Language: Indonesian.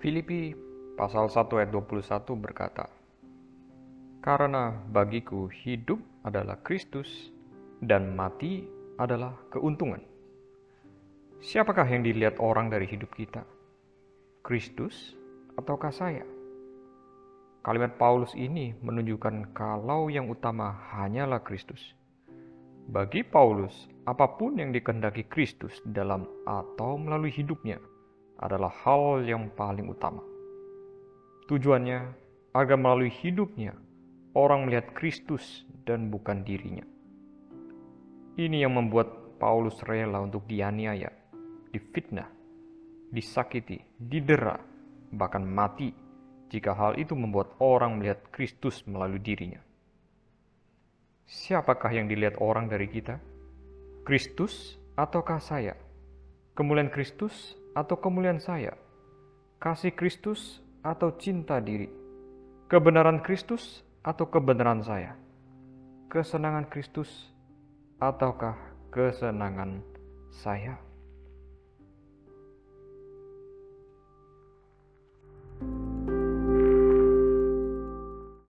Filipi pasal 1 ayat 21 berkata, Karena bagiku hidup adalah Kristus dan mati adalah keuntungan. Siapakah yang dilihat orang dari hidup kita? Kristus ataukah saya? Kalimat Paulus ini menunjukkan kalau yang utama hanyalah Kristus. Bagi Paulus, apa pun yang dikehendaki Kristus dalam atau melalui hidupnya adalah hal yang paling utama. Tujuannya agar melalui hidupnya orang melihat Kristus dan bukan dirinya. Ini yang membuat Paulus rela untuk dianiaya, difitnah, disakiti, didera, bahkan mati jika hal itu membuat orang melihat Kristus melalui dirinya. Siapakah yang dilihat orang dari kita? Kristus ataukah saya? Kemuliaan Kristus atau kemuliaan saya? Kasih Kristus atau cinta diri? Kebenaran Kristus atau kebenaran saya? Kesenangan Kristus ataukah kesenangan saya?